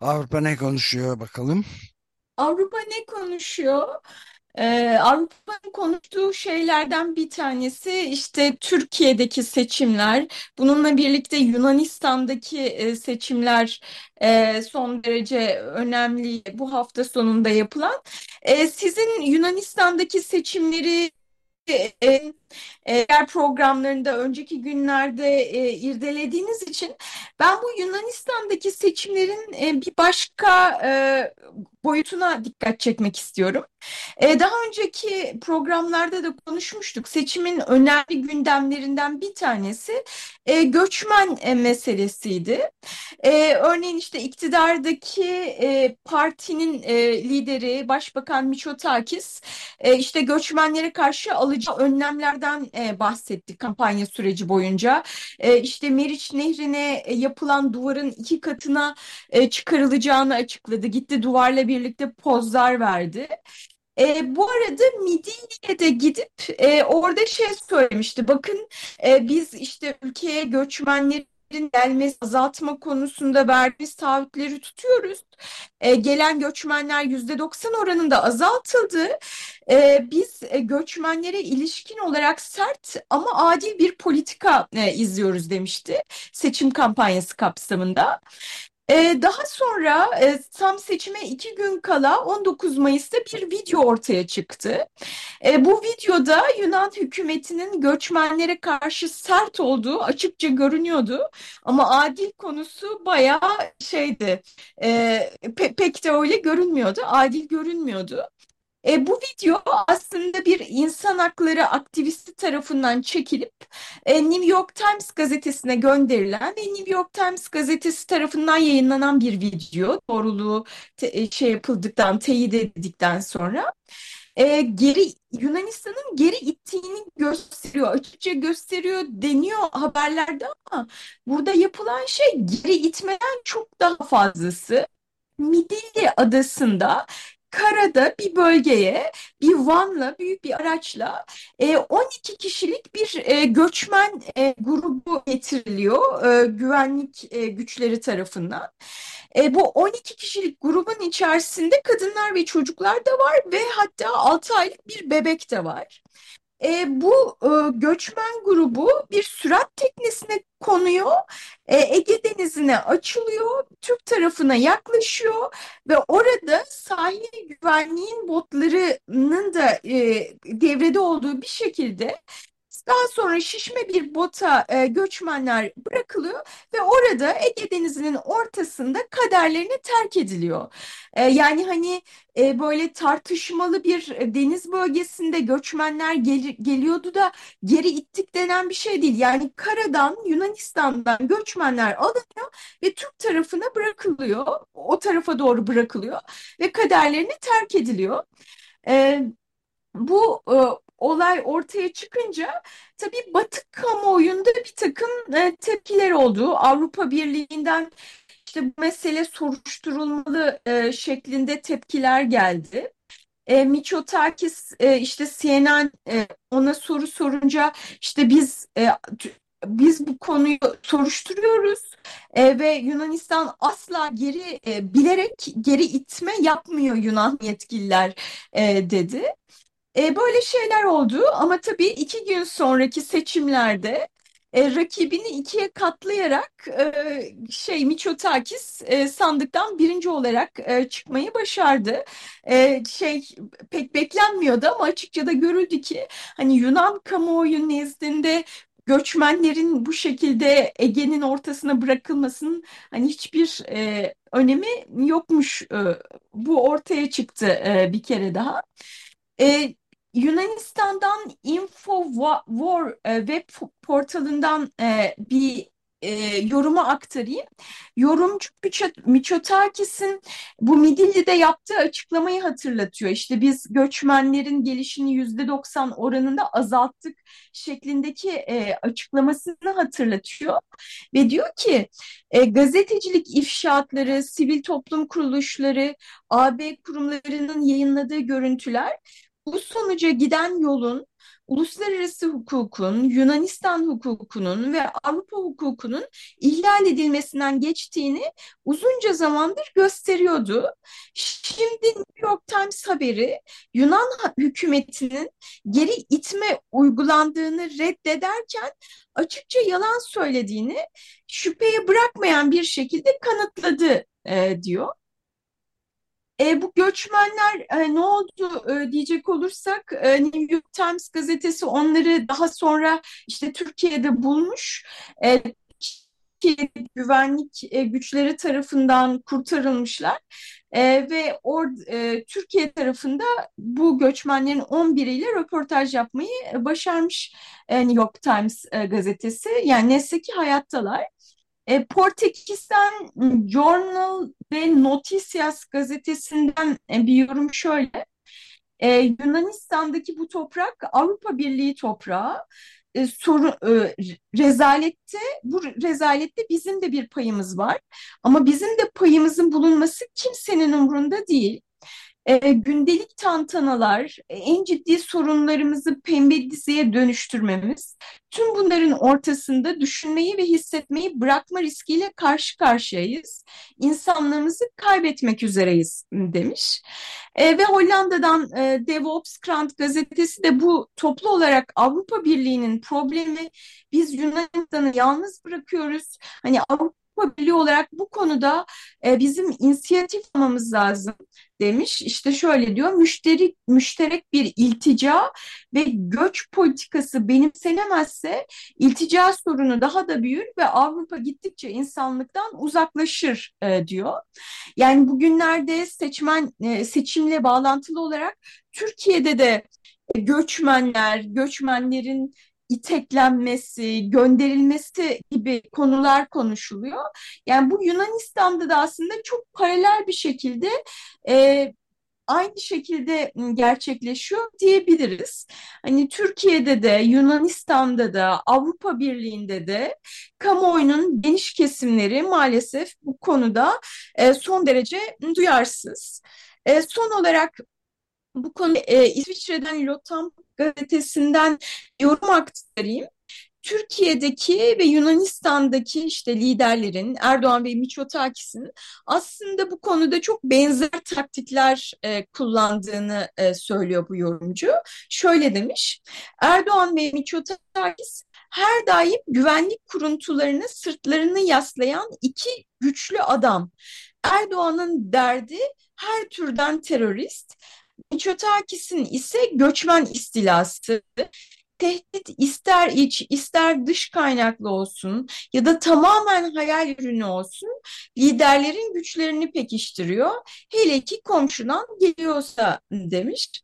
Avrupa ne konuşuyor bakalım? Avrupa ne konuşuyor? Ee, Avrupa'nın konuştuğu şeylerden bir tanesi işte Türkiye'deki seçimler. Bununla birlikte Yunanistan'daki e, seçimler e, son derece önemli bu hafta sonunda yapılan. E, sizin Yunanistan'daki seçimleri e, diğer programlarında önceki günlerde e, irdelediğiniz için ben bu Yunanistan'daki seçimlerin e, bir başka e, boyutuna dikkat çekmek istiyorum. E, daha önceki programlarda da konuşmuştuk. Seçimin önemli gündemlerinden bir tanesi e, göçmen e, meselesiydi. E, örneğin işte iktidardaki e, partinin e, lideri Başbakan Mitsotakis e, işte göçmenlere karşı alacağı önlemlerden e, bahsetti kampanya süreci boyunca. E, işte Meriç Nehri'ne e, yapılan duvarın iki katına e, çıkarılacağını açıkladı. Gitti duvarla birlikte pozlar verdi. E, bu arada Midilli'ye de gidip e, orada şey söylemişti. Bakın e, biz işte ülkeye göçmenleri gelmesi azaltma konusunda verdiğimiz taahhütleri tutuyoruz. E, gelen göçmenler yüzde doksan oranında azaltıldı. E, biz e, göçmenlere ilişkin olarak sert ama adil bir politika e, izliyoruz demişti seçim kampanyası kapsamında. Ee, daha sonra e, tam seçime iki gün kala 19 Mayıs'ta bir video ortaya çıktı. E, bu videoda Yunan hükümetinin göçmenlere karşı sert olduğu açıkça görünüyordu. Ama adil konusu bayağı şeydi, e, pe pek de öyle görünmüyordu, adil görünmüyordu. E, bu video aslında bir insan hakları aktivisti tarafından çekilip e, New York Times gazetesine gönderilen ve New York Times gazetesi tarafından yayınlanan bir video. Doğruluğu te, e, şey yapıldıktan, teyit edildikten sonra e, geri Yunanistan'ın geri ittiğini gösteriyor, açıkça gösteriyor deniyor haberlerde ama burada yapılan şey geri itmeden çok daha fazlası. Midilli adasında karada bir bölgeye bir vanla büyük bir araçla e, 12 kişilik bir e, göçmen e, grubu getiriliyor e, güvenlik e, güçleri tarafından. E, bu 12 kişilik grubun içerisinde kadınlar ve çocuklar da var ve hatta 6 aylık bir bebek de var. E, bu e, göçmen grubu bir sürat teknesine konuyor, e, Ege Denizi'ne açılıyor, Türk tarafına yaklaşıyor ve orada sahil güvenliğin botlarının da e, devrede olduğu bir şekilde daha sonra şişme bir bota e, göçmenler bırakılıyor ve orada Ege Denizi'nin ortasında kaderlerini terk ediliyor. E, yani hani e, böyle tartışmalı bir deniz bölgesinde göçmenler gel geliyordu da geri ittik denen bir şey değil. Yani karadan Yunanistan'dan göçmenler alınıyor ve Türk tarafına bırakılıyor. O tarafa doğru bırakılıyor ve kaderlerini terk ediliyor. E, bu e, olay ortaya çıkınca tabii Batı kamuoyunda bir takım e, tepkiler oldu. Avrupa Birliği'nden işte bu mesele soruşturulmalı e, şeklinde tepkiler geldi. E, Mitsotakis e, işte CNN e, ona soru sorunca işte biz e, biz bu konuyu soruşturuyoruz e, ve Yunanistan asla geri e, bilerek geri itme yapmıyor Yunan yetkililer e, dedi. E, böyle şeyler oldu ama tabii iki gün sonraki seçimlerde e, rakibini ikiye katlayarak e, şey Miçotakis e, sandıktan birinci olarak e, çıkmayı başardı. E, şey pek beklenmiyordu ama açıkça da görüldü ki hani Yunan kamuoyu nezdinde göçmenlerin bu şekilde Ege'nin ortasına bırakılmasının hani hiçbir e, önemi yokmuş. E, bu ortaya çıktı e, bir kere daha. E, Yunanistan'dan Infowar e, web portalından e, bir e, yorumu aktarayım. Yorumcu Miçotakis'in bu Midilli'de yaptığı açıklamayı hatırlatıyor. İşte biz göçmenlerin gelişini yüzde doksan oranında azalttık şeklindeki e, açıklamasını hatırlatıyor. Ve diyor ki gazetecilik ifşaatları, sivil toplum kuruluşları, AB kurumlarının yayınladığı görüntüler bu sonuca giden yolun uluslararası hukukun, Yunanistan hukukunun ve Avrupa hukukunun ihlal edilmesinden geçtiğini uzunca zamandır gösteriyordu. Şimdi New York Times haberi Yunan hükümetinin geri itme uygulandığını reddederken açıkça yalan söylediğini şüpheye bırakmayan bir şekilde kanıtladı e, diyor. E, bu göçmenler e, ne oldu e, diyecek olursak e, New York Times gazetesi onları daha sonra işte Türkiye'de bulmuş. E, ki güvenlik e, güçleri tarafından kurtarılmışlar e, ve or, e, Türkiye tarafında bu göçmenlerin 11'iyle röportaj yapmayı başarmış e, New York Times e, gazetesi. Yani neyse ki hayattalar. E, Portekiz'den Journal ve Noticias gazetesinden e, bir yorum şöyle. E, Yunanistan'daki bu toprak Avrupa Birliği toprağı. E, soru, e, rezalette bu rezalette bizim de bir payımız var. Ama bizim de payımızın bulunması kimsenin umurunda değil e, gündelik tantanalar, e, en ciddi sorunlarımızı pembe diziye dönüştürmemiz, tüm bunların ortasında düşünmeyi ve hissetmeyi bırakma riskiyle karşı karşıyayız. İnsanlığımızı kaybetmek üzereyiz demiş. E, ve Hollanda'dan e, DevOps Krant gazetesi de bu toplu olarak Avrupa Birliği'nin problemi biz Yunanistan'ı yalnız bırakıyoruz. Hani Avrupa Avrupa olarak bu konuda e, bizim inisiyatif almamız lazım demiş. İşte şöyle diyor, müşteri, müşterek bir iltica ve göç politikası benimsenemezse iltica sorunu daha da büyür ve Avrupa gittikçe insanlıktan uzaklaşır e, diyor. Yani bugünlerde seçmen e, seçimle bağlantılı olarak Türkiye'de de göçmenler, göçmenlerin iteklenmesi, gönderilmesi gibi konular konuşuluyor. Yani bu Yunanistan'da da aslında çok paralel bir şekilde e, aynı şekilde gerçekleşiyor diyebiliriz. Hani Türkiye'de de, Yunanistan'da da, Avrupa Birliği'nde de kamuoyunun geniş kesimleri maalesef bu konuda e, son derece duyarsız. E, son olarak bu konu e, İsviçre'den Lotam gazetesinden yorum aktarayım. Türkiye'deki ve Yunanistan'daki işte liderlerin Erdoğan ve Miçotakis'in aslında bu konuda çok benzer taktikler e, kullandığını e, söylüyor bu yorumcu. Şöyle demiş, Erdoğan ve Miçotakis her daim güvenlik kuruntularını sırtlarını yaslayan iki güçlü adam. Erdoğan'ın derdi her türden terörist, Miçotakis'in ise göçmen istilası, tehdit ister iç ister dış kaynaklı olsun ya da tamamen hayal ürünü olsun liderlerin güçlerini pekiştiriyor. Hele ki komşudan geliyorsa demiş.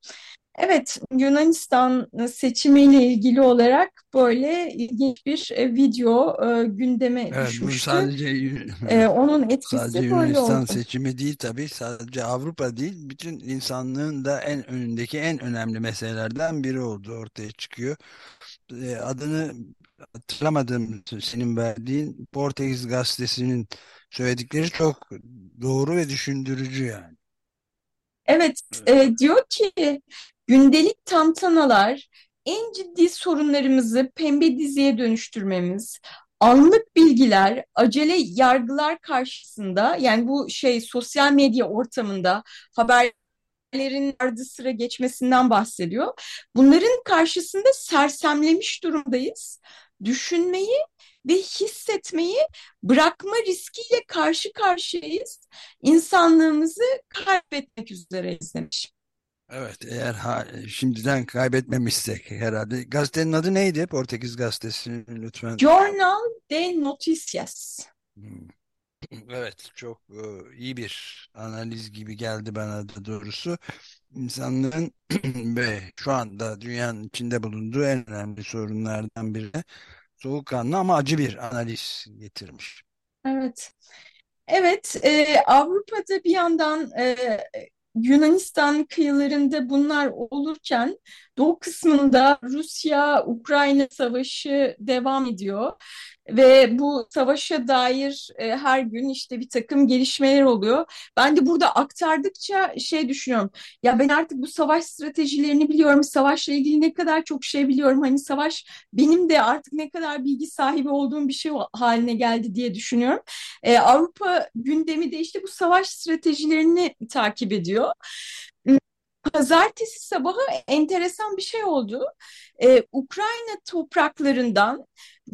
Evet, Yunanistan seçimiyle ilgili olarak böyle ilginç bir e, video e, gündeme Evet, düşmüştü. sadece E, onun etkisi sadece Yunanistan oldu. seçimi değil tabii. Sadece Avrupa değil, bütün insanlığın da en önündeki en önemli meselelerden biri oldu ortaya çıkıyor. E, Adını hatırlamadım senin verdiğin Portekiz gazetesinin söyledikleri çok doğru ve düşündürücü yani. Evet, e, diyor ki gündelik tantanalar en ciddi sorunlarımızı pembe diziye dönüştürmemiz, anlık bilgiler, acele yargılar karşısında yani bu şey sosyal medya ortamında haberlerin ardı sıra geçmesinden bahsediyor. Bunların karşısında sersemlemiş durumdayız düşünmeyi ve hissetmeyi bırakma riskiyle karşı karşıyayız. İnsanlığımızı kaybetmek üzereyiz demiş. Evet eğer ha, şimdiden kaybetmemişsek herhalde. Gazetenin adı neydi? Portekiz gazetesi lütfen. Jornal de Noticias. Hmm. Evet çok e, iyi bir analiz gibi geldi bana da doğrusu. İnsanlığın ve şu anda dünyanın içinde bulunduğu en önemli sorunlardan biri soğukkanlı ama acı bir analiz getirmiş. Evet. Evet, e, Avrupa'da bir yandan e, Yunanistan kıyılarında bunlar olurken doğu kısmında Rusya-Ukrayna savaşı devam ediyor. Ve bu savaşa dair e, her gün işte bir takım gelişmeler oluyor. Ben de burada aktardıkça şey düşünüyorum. Ya ben artık bu savaş stratejilerini biliyorum. Savaşla ilgili ne kadar çok şey biliyorum. Hani savaş benim de artık ne kadar bilgi sahibi olduğum bir şey haline geldi diye düşünüyorum. E, Avrupa gündemi de işte bu savaş stratejilerini takip ediyor. Pazartesi sabahı enteresan bir şey oldu. Ee, Ukrayna topraklarından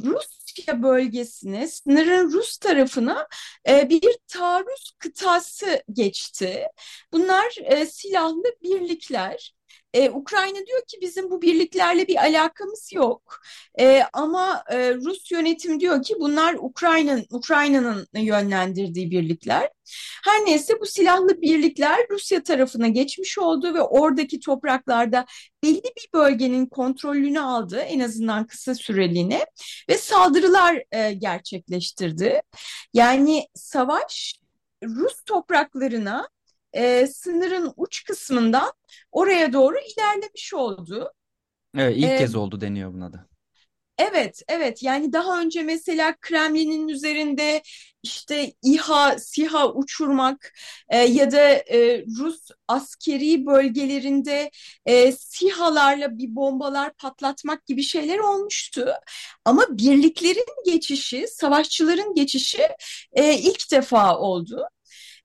Rusya bölgesine, sınırın Rus tarafına e, bir taarruz kıtası geçti. Bunlar e, silahlı birlikler. Ee, Ukrayna diyor ki bizim bu birliklerle bir alakamız yok. Ee, ama e, Rus yönetim diyor ki bunlar Ukrayna'nın Ukrayna'nın yönlendirdiği birlikler. Her neyse bu silahlı birlikler Rusya tarafına geçmiş oldu ve oradaki topraklarda belli bir bölgenin kontrolünü aldı en azından kısa süreliğine ve saldırılar e, gerçekleştirdi. Yani savaş Rus topraklarına e, sınırın uç kısmından oraya doğru ilerlemiş oldu. Evet, ilk e, kez oldu deniyor buna da. Evet, evet. Yani daha önce mesela Kremlin'in üzerinde işte İHA, SİHA uçurmak e, ya da e, Rus askeri bölgelerinde e, SİHA'larla bir bombalar patlatmak gibi şeyler olmuştu. Ama birliklerin geçişi, savaşçıların geçişi e, ilk defa oldu.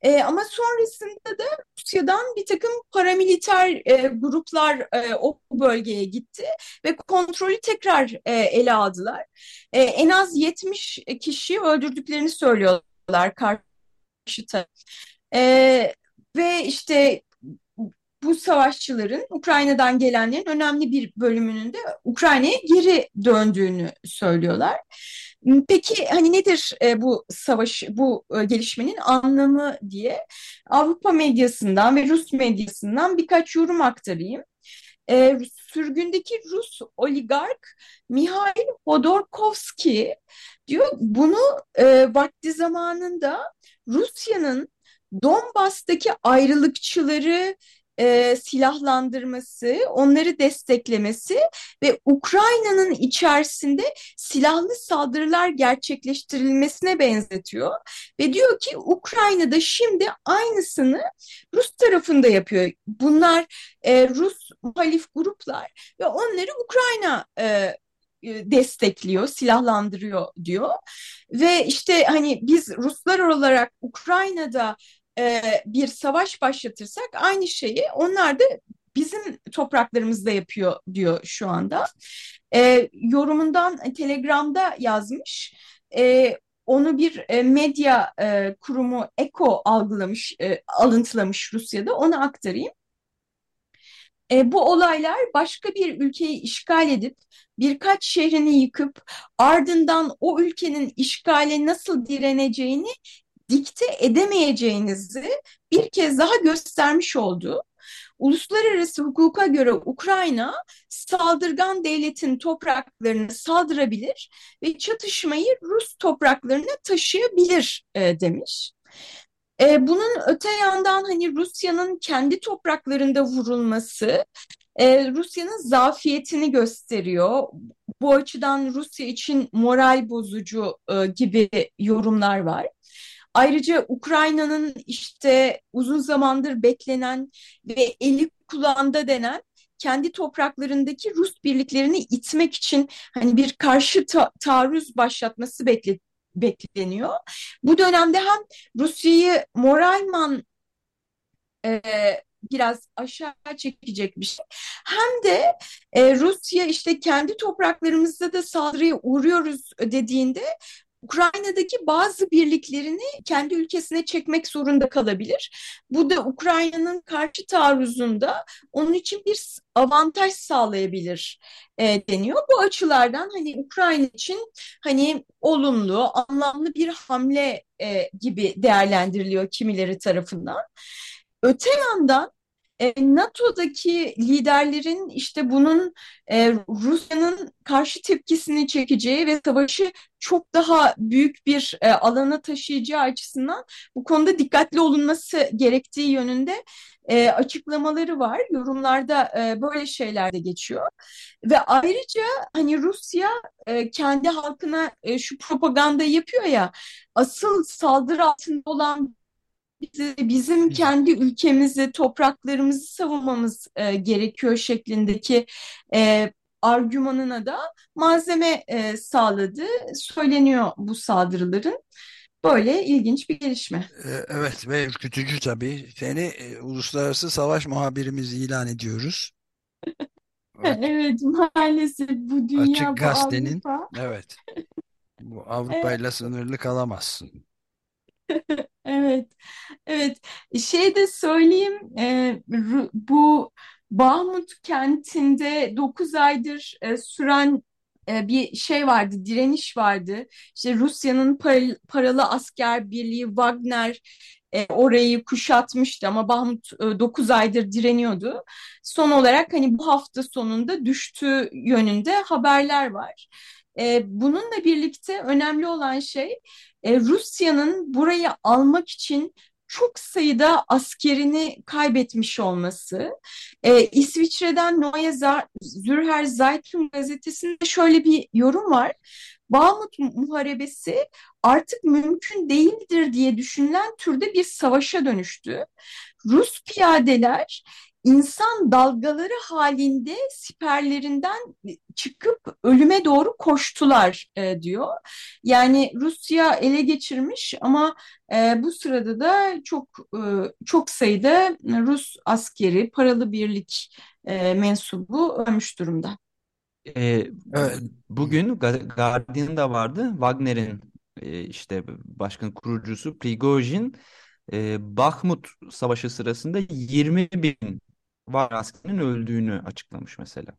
E, ama sonrasında da Rusya'dan bir takım paramiliter e, gruplar e, o bölgeye gitti ve kontrolü tekrar e, ele aldılar. E, en az 70 kişi öldürdüklerini söylüyorlar karşıta. E, ve işte bu savaşçıların Ukrayna'dan gelenlerin önemli bir bölümünün de Ukrayna'ya geri döndüğünü söylüyorlar. Peki hani nedir e, bu savaş, bu e, gelişmenin anlamı diye Avrupa medyasından ve Rus medyasından birkaç yorum aktarayım. E, sürgündeki Rus oligark Mihail Hodorkovski diyor bunu e, vakti zamanında Rusya'nın Donbas'taki ayrılıkçıları e, silahlandırması, onları desteklemesi ve Ukrayna'nın içerisinde silahlı saldırılar gerçekleştirilmesine benzetiyor. Ve diyor ki Ukrayna'da şimdi aynısını Rus tarafında yapıyor. Bunlar e, Rus muhalif gruplar ve onları Ukrayna e, destekliyor, silahlandırıyor diyor. Ve işte hani biz Ruslar olarak Ukrayna'da e, bir savaş başlatırsak aynı şeyi onlar da bizim topraklarımızda yapıyor diyor şu anda. E, yorumundan Telegram'da yazmış. E, onu bir e, medya e, kurumu Eko algılamış, e, alıntılamış Rusya'da. Onu aktarayım. E, bu olaylar başka bir ülkeyi işgal edip birkaç şehrini yıkıp ardından o ülkenin işgale nasıl direneceğini dikte edemeyeceğinizi bir kez daha göstermiş oldu. Uluslararası hukuka göre Ukrayna saldırgan devletin topraklarını saldırabilir ve çatışmayı Rus topraklarına taşıyabilir e, demiş. E, bunun öte yandan hani Rusya'nın kendi topraklarında vurulması e, Rusya'nın zafiyetini gösteriyor. Bu açıdan Rusya için moral bozucu e, gibi yorumlar var. Ayrıca Ukrayna'nın işte uzun zamandır beklenen ve eli kulağında denen kendi topraklarındaki Rus birliklerini itmek için hani bir karşı ta taarruz başlatması bekle bekleniyor. Bu dönemde hem Rusya'yı moralman e, biraz aşağı çekecek bir şey. Hem de e, Rusya işte kendi topraklarımızda da saldırıya uğruyoruz dediğinde Ukrayna'daki bazı birliklerini kendi ülkesine çekmek zorunda kalabilir. Bu da Ukrayna'nın karşı taarruzunda onun için bir avantaj sağlayabilir e, deniyor. Bu açılardan hani Ukrayna için hani olumlu, anlamlı bir hamle e, gibi değerlendiriliyor kimileri tarafından. Öte yandan NATO'daki liderlerin işte bunun e, Rusya'nın karşı tepkisini çekeceği ve savaşı çok daha büyük bir e, alana taşıyacağı açısından bu konuda dikkatli olunması gerektiği yönünde e, açıklamaları var. Yorumlarda e, böyle şeyler de geçiyor. Ve ayrıca hani Rusya e, kendi halkına e, şu propaganda yapıyor ya asıl saldırı altında olan bizim kendi ülkemizi, topraklarımızı savunmamız e, gerekiyor şeklindeki e, argümanına da malzeme e, sağladığı söyleniyor bu saldırıların. Böyle ilginç bir gelişme. E, evet ve ürkütücü tabii. Seni e, uluslararası savaş muhabirimiz ilan ediyoruz. Evet, evet maalesef bu dünya, Açık bu Gazete'nin Avrupa. evet bu Avrupa ile sınırlı kalamazsın. Evet, evet. Şey de söyleyeyim, e, bu Bahmut kentinde 9 aydır e, süren e, bir şey vardı, direniş vardı. İşte Rusya'nın paralı, paralı asker birliği Wagner e, orayı kuşatmıştı ama Bahmut e, 9 aydır direniyordu. Son olarak hani bu hafta sonunda düştüğü yönünde haberler var. E, bununla birlikte önemli olan şey e, Rusya'nın burayı almak için çok sayıda askerini kaybetmiş olması. E, İsviçre'den Neue Zürcher Zeitung gazetesinde şöyle bir yorum var. Bahmut Muharebesi artık mümkün değildir diye düşünülen türde bir savaşa dönüştü. Rus piyadeler insan dalgaları halinde siperlerinden çıkıp ölüme doğru koştular e, diyor. Yani Rusya ele geçirmiş ama e, bu sırada da çok e, çok sayıda Rus askeri, paralı birlik e, mensubu ölmüş durumda. Ee, bugün Guardian'da vardı. Wagner'in e, işte başkan kurucusu Prigojin e, Bakhmut Savaşı sırasında 20 bin var askerinin öldüğünü açıklamış mesela.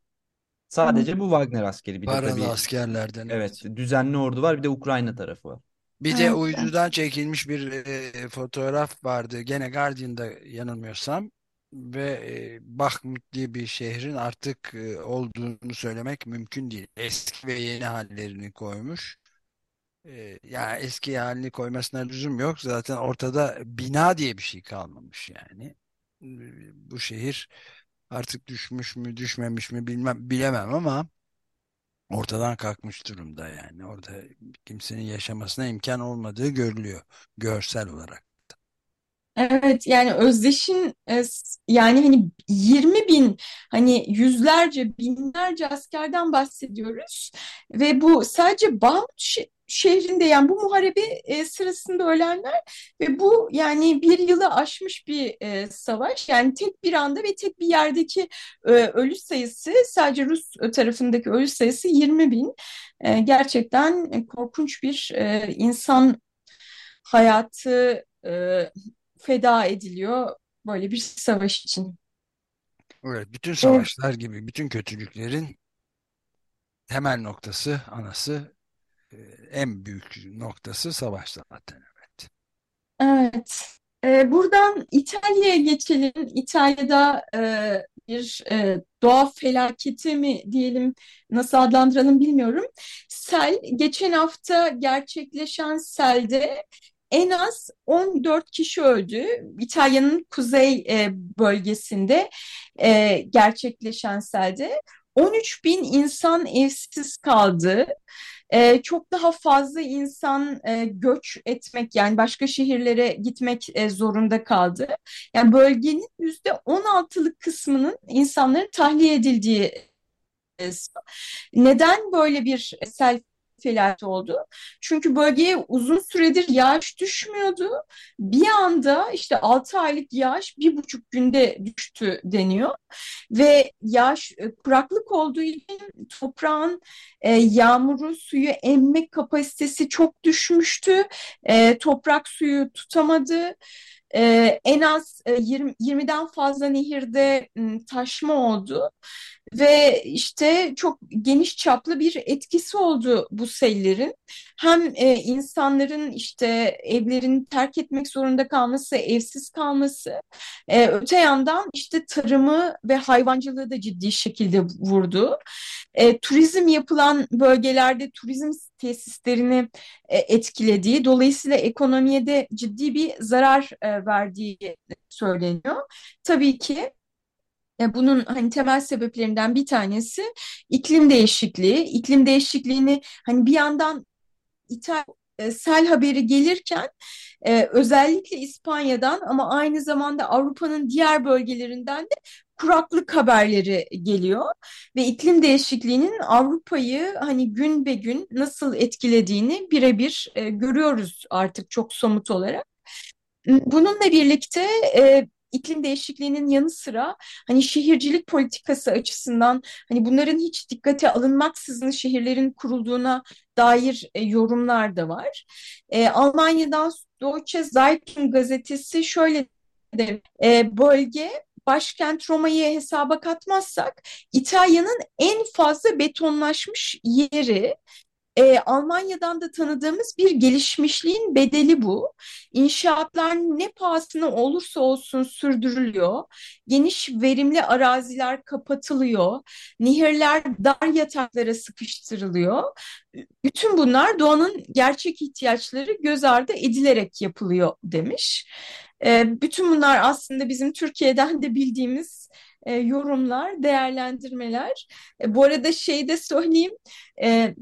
Sadece bu Wagner askeri. Bir de Paralı tabii askerlerden. evet düzenli ordu var bir de Ukrayna tarafı var. Bir de Evet. uydudan çekilmiş bir e, fotoğraf vardı. Gene Guardian'da yanılmıyorsam. Ve e, Bakhmut diye bir şehrin artık e, olduğunu söylemek mümkün değil. Eski ve yeni hallerini koymuş. E, yani eski halini koymasına lüzum yok. Zaten ortada bina diye bir şey kalmamış yani. Bu şehir artık düşmüş mü düşmemiş mi bilmem bilemem ama ortadan kalkmış durumda yani. Orada kimsenin yaşamasına imkan olmadığı görülüyor görsel olarak. Evet yani Özdeş'in e, yani hani 20 bin hani yüzlerce binlerce askerden bahsediyoruz ve bu sadece Bahmut şe- şehrinde yani bu muharebe e, sırasında ölenler ve bu yani bir yılı aşmış bir e, savaş. Yani tek bir anda ve tek bir yerdeki e, ölü sayısı sadece Rus tarafındaki ölü sayısı 20 bin. E, gerçekten e, korkunç bir e, insan hayatı e, feda ediliyor böyle bir savaş için. Evet, bütün savaşlar gibi bütün kötülüklerin temel noktası, anası, e, en büyük noktası savaş zaten. Evet. Evet. Ee, buradan İtalya'ya geçelim. İtalya'da e, bir e, doğa felaketi mi diyelim, nasıl adlandıralım bilmiyorum. Sel, geçen hafta gerçekleşen selde en az 14 kişi öldü. İtalya'nın kuzey e, bölgesinde e, gerçekleşen selde. 13 bin insan evsiz kaldı. Ee, çok daha fazla insan e, göç etmek yani başka şehirlere gitmek e, zorunda kaldı. Yani bölgenin yüzde 16'lık kısmının insanların tahliye edildiği. e, Neden böyle bir sel felaketi oldu. Çünkü bölgeye uzun süredir yağış düşmüyordu. Bir anda işte 6 aylık yağış bir buçuk günde düştü deniyor. Ve yağış e, kuraklık olduğu için toprağın e, yağmuru suyu emme kapasitesi çok düşmüştü. E, toprak suyu tutamadı. Ee, en az 20, e, 20'den fazla nehirde taşma oldu ve işte çok geniş çaplı bir etkisi oldu bu sellerin. Hem e, insanların işte evlerini terk etmek zorunda kalması, evsiz kalması, e, öte yandan işte tarımı ve hayvancılığı da ciddi şekilde vurdu. E, turizm yapılan bölgelerde turizm tesislerini e, etkilediği, dolayısıyla ekonomiye de ciddi bir zarar e, verdiği söyleniyor. Tabii ki e, bunun hani temel sebeplerinden bir tanesi iklim değişikliği. İklim değişikliğini hani bir yandan İtalya e, sel haberi gelirken e, özellikle İspanya'dan ama aynı zamanda Avrupa'nın diğer bölgelerinden de kuraklık haberleri geliyor ve iklim değişikliğinin Avrupa'yı hani gün be gün nasıl etkilediğini birebir görüyoruz artık çok somut olarak. Bununla birlikte iklim değişikliğinin yanı sıra hani şehircilik politikası açısından hani bunların hiç dikkate alınmaksızın şehirlerin kurulduğuna dair e, yorumlar da var. E, Almanya'dan Deutsche Zeitung gazetesi şöyle der, e, bölge başkent Roma'yı hesaba katmazsak İtalya'nın en fazla betonlaşmış yeri e, Almanya'dan da tanıdığımız bir gelişmişliğin bedeli bu. İnşaatlar ne pahasına olursa olsun sürdürülüyor. Geniş verimli araziler kapatılıyor. Nehirler dar yataklara sıkıştırılıyor. Bütün bunlar doğanın gerçek ihtiyaçları göz ardı edilerek yapılıyor demiş. E, bütün bunlar aslında bizim Türkiye'den de bildiğimiz e, yorumlar, değerlendirmeler. E, bu arada şey de söyleyeyim, e,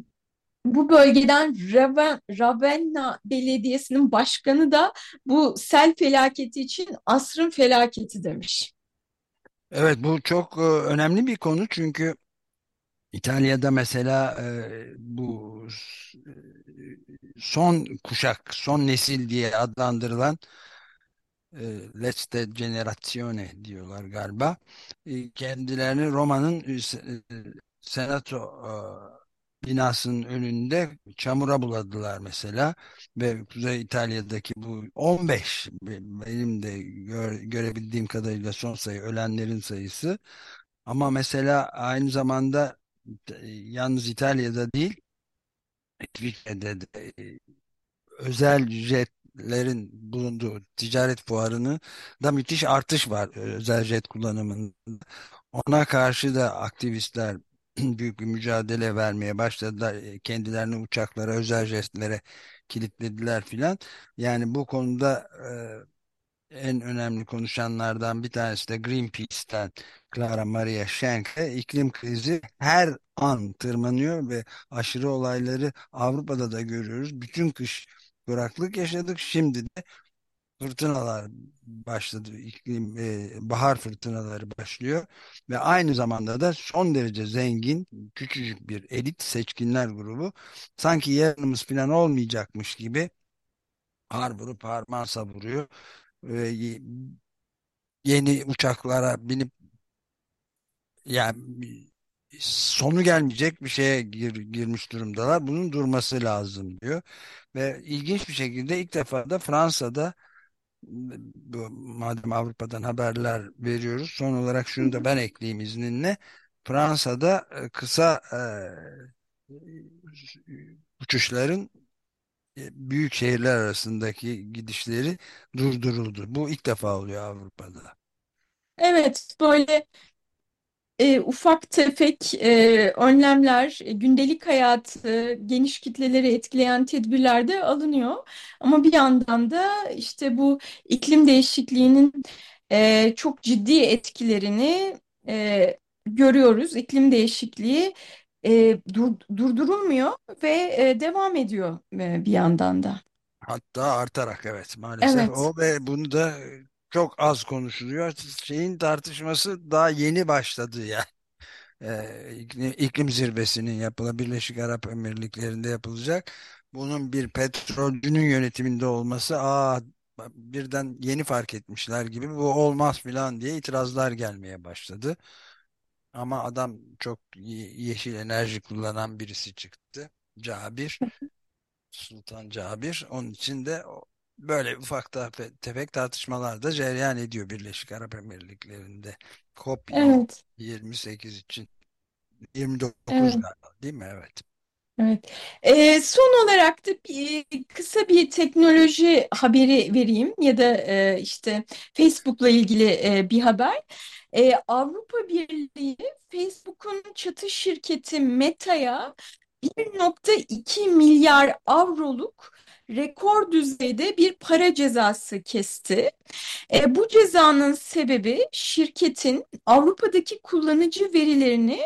bu bölgeden Raven, Ravenna Belediyesi'nin başkanı da bu sel felaketi için asrın felaketi demiş. Evet bu çok e, önemli bir konu çünkü İtalya'da mesela e, bu e, son kuşak, son nesil diye adlandırılan e, Leste Generazione diyorlar galiba. Kendilerini Roma'nın senato binasının önünde çamura buladılar mesela ve Kuzey İtalya'daki bu 15 benim de gör, görebildiğim kadarıyla son sayı ölenlerin sayısı ama mesela aynı zamanda yalnız İtalya'da değil İsviçre'de de özel jetlerin bulunduğu ticaret fuarını da müthiş artış var özel jet kullanımında. Ona karşı da aktivistler büyük bir mücadele vermeye başladılar. E, kendilerini uçaklara, özel jestlere kilitlediler filan. Yani bu konuda e, en önemli konuşanlardan bir tanesi de Greenpeace'ten Clara Maria Schenke iklim krizi her an tırmanıyor ve aşırı olayları Avrupa'da da görüyoruz. Bütün kış kuraklık yaşadık. Şimdi de fırtınalar başladı. İklim, e, bahar fırtınaları başlıyor ve aynı zamanda da son derece zengin küçücük bir elit seçkinler grubu sanki yarınımız falan olmayacakmış gibi har vurup harman savuruyor. ve yeni uçaklara binip yani sonu gelmeyecek bir şeye gir, girmiş durumdalar. Bunun durması lazım diyor. Ve ilginç bir şekilde ilk defa da Fransa'da madem Avrupa'dan haberler veriyoruz son olarak şunu da ben ekleyeyim izninle Fransa'da e, kısa e, uçuşların e, büyük şehirler arasındaki gidişleri durduruldu. Bu ilk defa oluyor Avrupa'da. Evet, böyle e, ufak tefek e, önlemler, e, gündelik hayatı, geniş kitleleri etkileyen tedbirler de alınıyor. Ama bir yandan da işte bu iklim değişikliğinin e, çok ciddi etkilerini e, görüyoruz. İklim değişikliği e, dur, durdurulmuyor ve e, devam ediyor e, bir yandan da. Hatta artarak evet maalesef Evet. o ve bunu da çok az konuşuluyor. Şeyin tartışması daha yeni başladı ya. e, iklim zirvesinin yapıla Birleşik Arap Emirlikleri'nde yapılacak. Bunun bir petrolcünün yönetiminde olması aa birden yeni fark etmişler gibi bu olmaz filan diye itirazlar gelmeye başladı. Ama adam çok yeşil enerji kullanan birisi çıktı. Cabir. Sultan Cabir. Onun için de böyle ufak tefek tartışmalar da cereyan ediyor Birleşik Arap Emirlikleri'nde. COP Evet. 28 için. 29 Evet. değil mi? Evet. Evet. Ee, son olarak da bir, kısa bir teknoloji haberi vereyim ya da e, işte Facebook'la ilgili e, bir haber. E, Avrupa Birliği Facebook'un çatı şirketi Meta'ya 1.2 milyar avroluk rekor düzeyde bir para cezası kesti. E, bu cezanın sebebi şirketin Avrupa'daki kullanıcı verilerini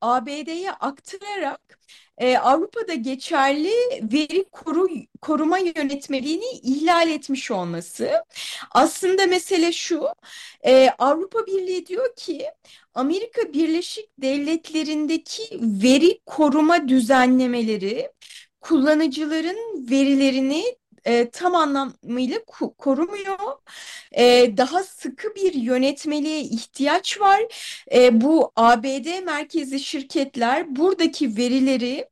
ABD'ye aktararak e, Avrupa'da geçerli veri koru, koruma yönetmeliğini ihlal etmiş olması. Aslında mesele şu, e, Avrupa Birliği diyor ki Amerika Birleşik Devletleri'ndeki veri koruma düzenlemeleri kullanıcıların verilerini e, tam anlamıyla korumuyor. E, daha sıkı bir yönetmeliğe ihtiyaç var. E, bu ABD merkezi şirketler buradaki verileri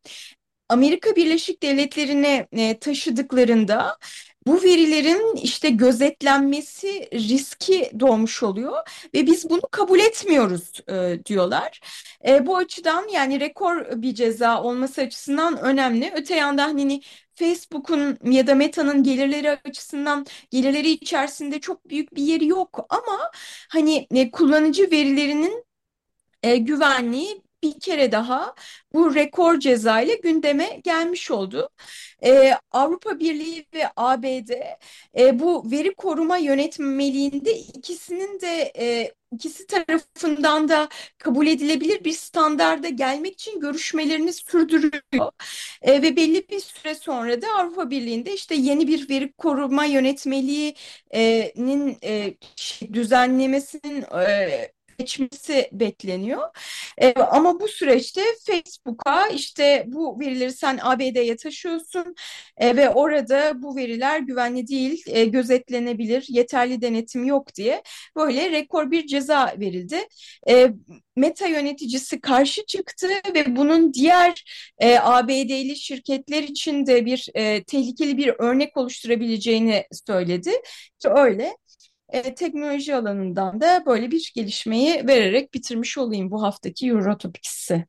Amerika Birleşik Devletleri'ne e, taşıdıklarında bu verilerin işte gözetlenmesi riski doğmuş oluyor ve biz bunu kabul etmiyoruz e, diyorlar. E, bu açıdan yani rekor bir ceza olması açısından önemli. Öte yandan hani Facebook'un ya da Meta'nın gelirleri açısından gelirleri içerisinde çok büyük bir yeri yok ama hani e, kullanıcı verilerinin e, güvenliği bir kere daha bu rekor ceza ile gündeme gelmiş oldu. Ee, Avrupa Birliği ve ABD e, bu veri koruma yönetmeliğinde ikisinin de e, ikisi tarafından da kabul edilebilir bir standarda gelmek için görüşmelerini sürdürüyor. E, ve belli bir süre sonra da Avrupa Birliği'nde işte yeni bir veri koruma yönetmeliğinin e, düzenlemesinin e, geçmesi bekleniyor. E, ama bu süreçte Facebook'a işte bu verileri sen ABD'ye taşıyorsun e, ve orada bu veriler güvenli değil, e, gözetlenebilir, yeterli denetim yok diye böyle rekor bir ceza verildi. E, Meta yöneticisi karşı çıktı ve bunun diğer e, ABD'li şirketler için de bir e, tehlikeli bir örnek oluşturabileceğini söyledi. Ki öyle e, teknoloji alanından da böyle bir gelişmeyi vererek bitirmiş olayım bu haftaki Eurotopics'i.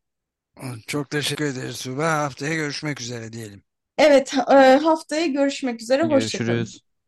Çok teşekkür ederiz Suba. Haftaya görüşmek üzere diyelim. Evet, e, haftaya görüşmek üzere. Hoşçakalın. Görüşürüz.